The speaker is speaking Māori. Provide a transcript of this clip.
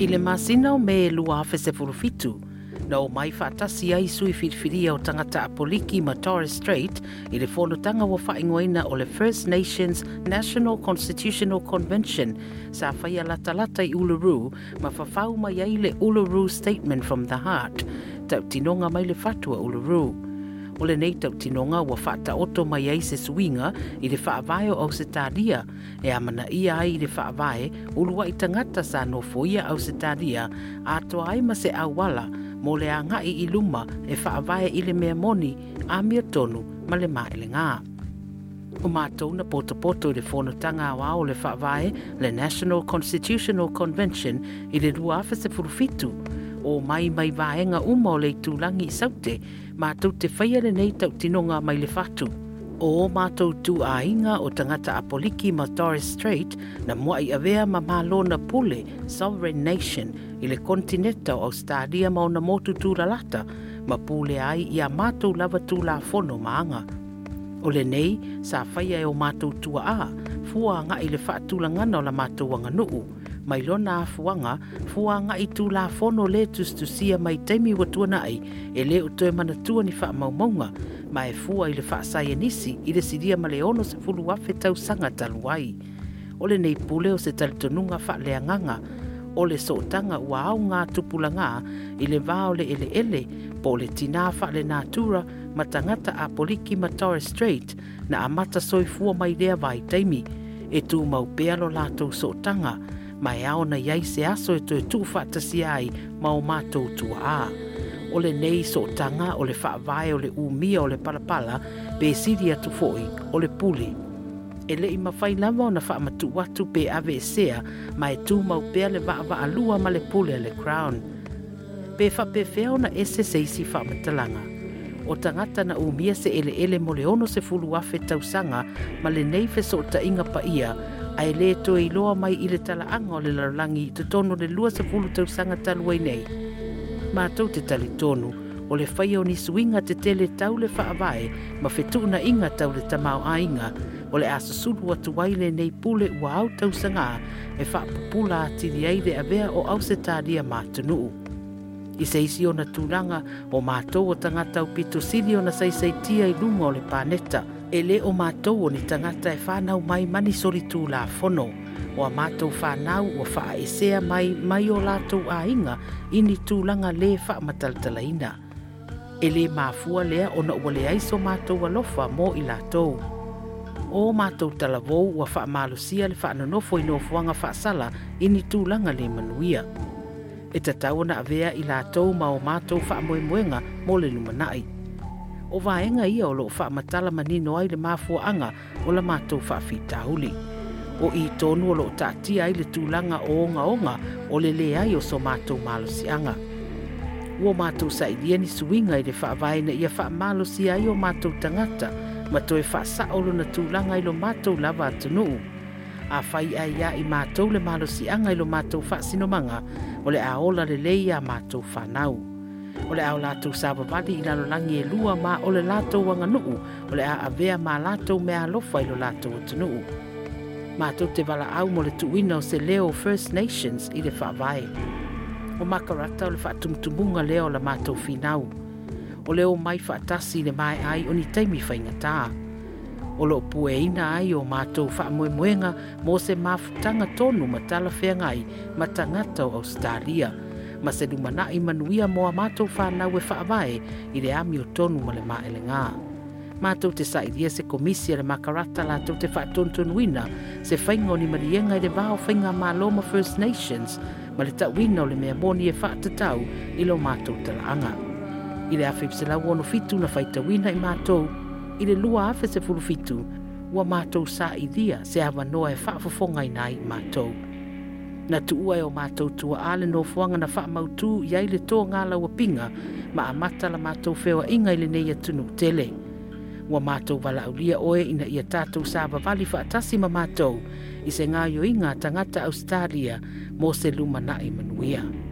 I masina o me lua hafe se furufitu, na o mai whaatasi ai sui whiriwhiria o tangata a poliki ma Torres Strait i le whonotanga wa whaingoina o le First Nations National Constitutional Convention sa whaia talata i Uluru ma whawhau mai ai le Uluru Statement from the Heart, tau tinonga mai le fatua Uluru o le nei tau tinonga ua whaata oto mai ai se suinga i le whaavae o au se tādia e amana ia ai i le whaavae ulua i tangata sa no foia au se tādia a toa ai ma se awala mo le a ngai i luma e whaavae i le mea moni a mia tonu ma le maele ngā. O mātou na poto poto i le whonotanga awa o le whaavae le National Constitutional Convention i le rua se furufitu o mai mai vaenga uma o lei tūlangi saute, mā tau te whaiare nei tau tinonga mai le fatu. O mātou tū a inga o tangata apoliki ma Torres Strait na ai avea ma malo na pole Sovereign Nation, i le kontineta o stadia ma o tu motu tūralata, ma pole ai ia a mātou lava tu la fono maanga. O le nei, sa whaia e o mātou tu a, fuanga ngā i le whaatūlangana no la mātou nuu mai lona afuaga fuaga'i tulafono lē tusitusia mai taimi ua tuanaʻi e lē o toe manatua ni fa'amaumauga ma e fua i le fa'asaienisi i le silia ma le 69 tausaga talu ai o lenei pule o se talitonuga fa'aleagaga o le so'otaga ua aoga tupulaga i le va o le ʻeleʻele po o le natura fa'alenatura ma tagata a poliki ma tore strait na amata soifua mai lea vaitaimi e tumau pea lato latou so'otaga mai aona i ai se aso e toe tuwhatasi ai ma o mātou tua a. O le nei so tanga, o le whaavae, o le umia, o le palapala, pe siri atu foi, o le puli. E le ima whai lama ona wha amatu watu pe ave sea, ma e tū mau pea le wa awa alua ma le puli a le crown. Pe wha pe whea ona ese seisi wha amatalanga. O tangata na umia se ele ele mo le ono se fulu afe tausanga, ma le neife so ta inga pa ia, ae lē toe iloa mai i le talaaga o le lalolagi i totonu le 20 tausaga talu ai nei matou te talitonu o le faia o nisuiga te tele tau le faavae ma inga tau le tamaoāiga o le a susulu atu ai lenei pule ua au sanga, e faapupula atili ai le avea o ausetalia matunuu i se isi ona tulaga o matou o tagata o pitosili ona saisaitia i luga o le paneta e lē o matou o ni tagata e whanau mai mani sori tū la fono. Wa mātou whanau o mai mai o latou a i ni tulaga lē fa'amatalatalaina E lē māfua lea ona ua leai so matou alofa mo i latou O matou talavou ua fa'amalosia le fa'anonofo i nofoaga fa'asala i ni tulaga lē manuia. E tatau ona avea i latou ma o matou fa'amoemoega mo le lumanai. o vaenga ia o loo matala manino ai le mafuaaga o la matou faafitauli o itonu o loo taatia ai le tulaga o ogaoga o le lē ai o so mato malosiaga ua matou saʻilia ni suiga i le faavaena ia faamalosi ai o matou tangata ma toe faasaʻo lona tulaga i lo mato lava atunuu afai ae ia i matou le malosiaga i lo matou faasinomaga o le aola lelei iā matou fanau o le ao latou savavali i lalolagi e lua ma ole le latou aganuu ole a avea ma latou mea alofa i lo latou atunuu matou te au mo le tuuina o se leo first nations i le faavae o makarata o le faatumutumuga lea o le matou finau o le o mai faatasi i le mai ai o ni taimi ta o loo pueina ai o matou fa mo se mafutaga tonu ma tala talafeaga ai ma tagata o australia ma se i manuia moa mātou whānau e whaavae i le ami tonu ma le maele ngā. Mātou te saidia e se komisia le makarata la tau te whaatontonuina se whaingoni marienga i le vāo whainga mā loma First Nations ma le tauina o le mea moni e whaatatau i lo mātou talaanga. I le afe pse lau ono fitu na whaitawina i mātou, i le lua afe se fulu fitu, ua mātou saidia se awa noa e whaafofonga i nai mātou. Mātou na tuua e o mātou tua le no fuanga na whaamautū i aile tō ngā laua pinga ma a matala mātou whewa inga i le nei atunu tele. Ua mātou wala au lia oe ina ia tātou sāba wali whaatasi ma mātou i se ngā yo inga tangata Australia mō se luma na imanuia. Mātou.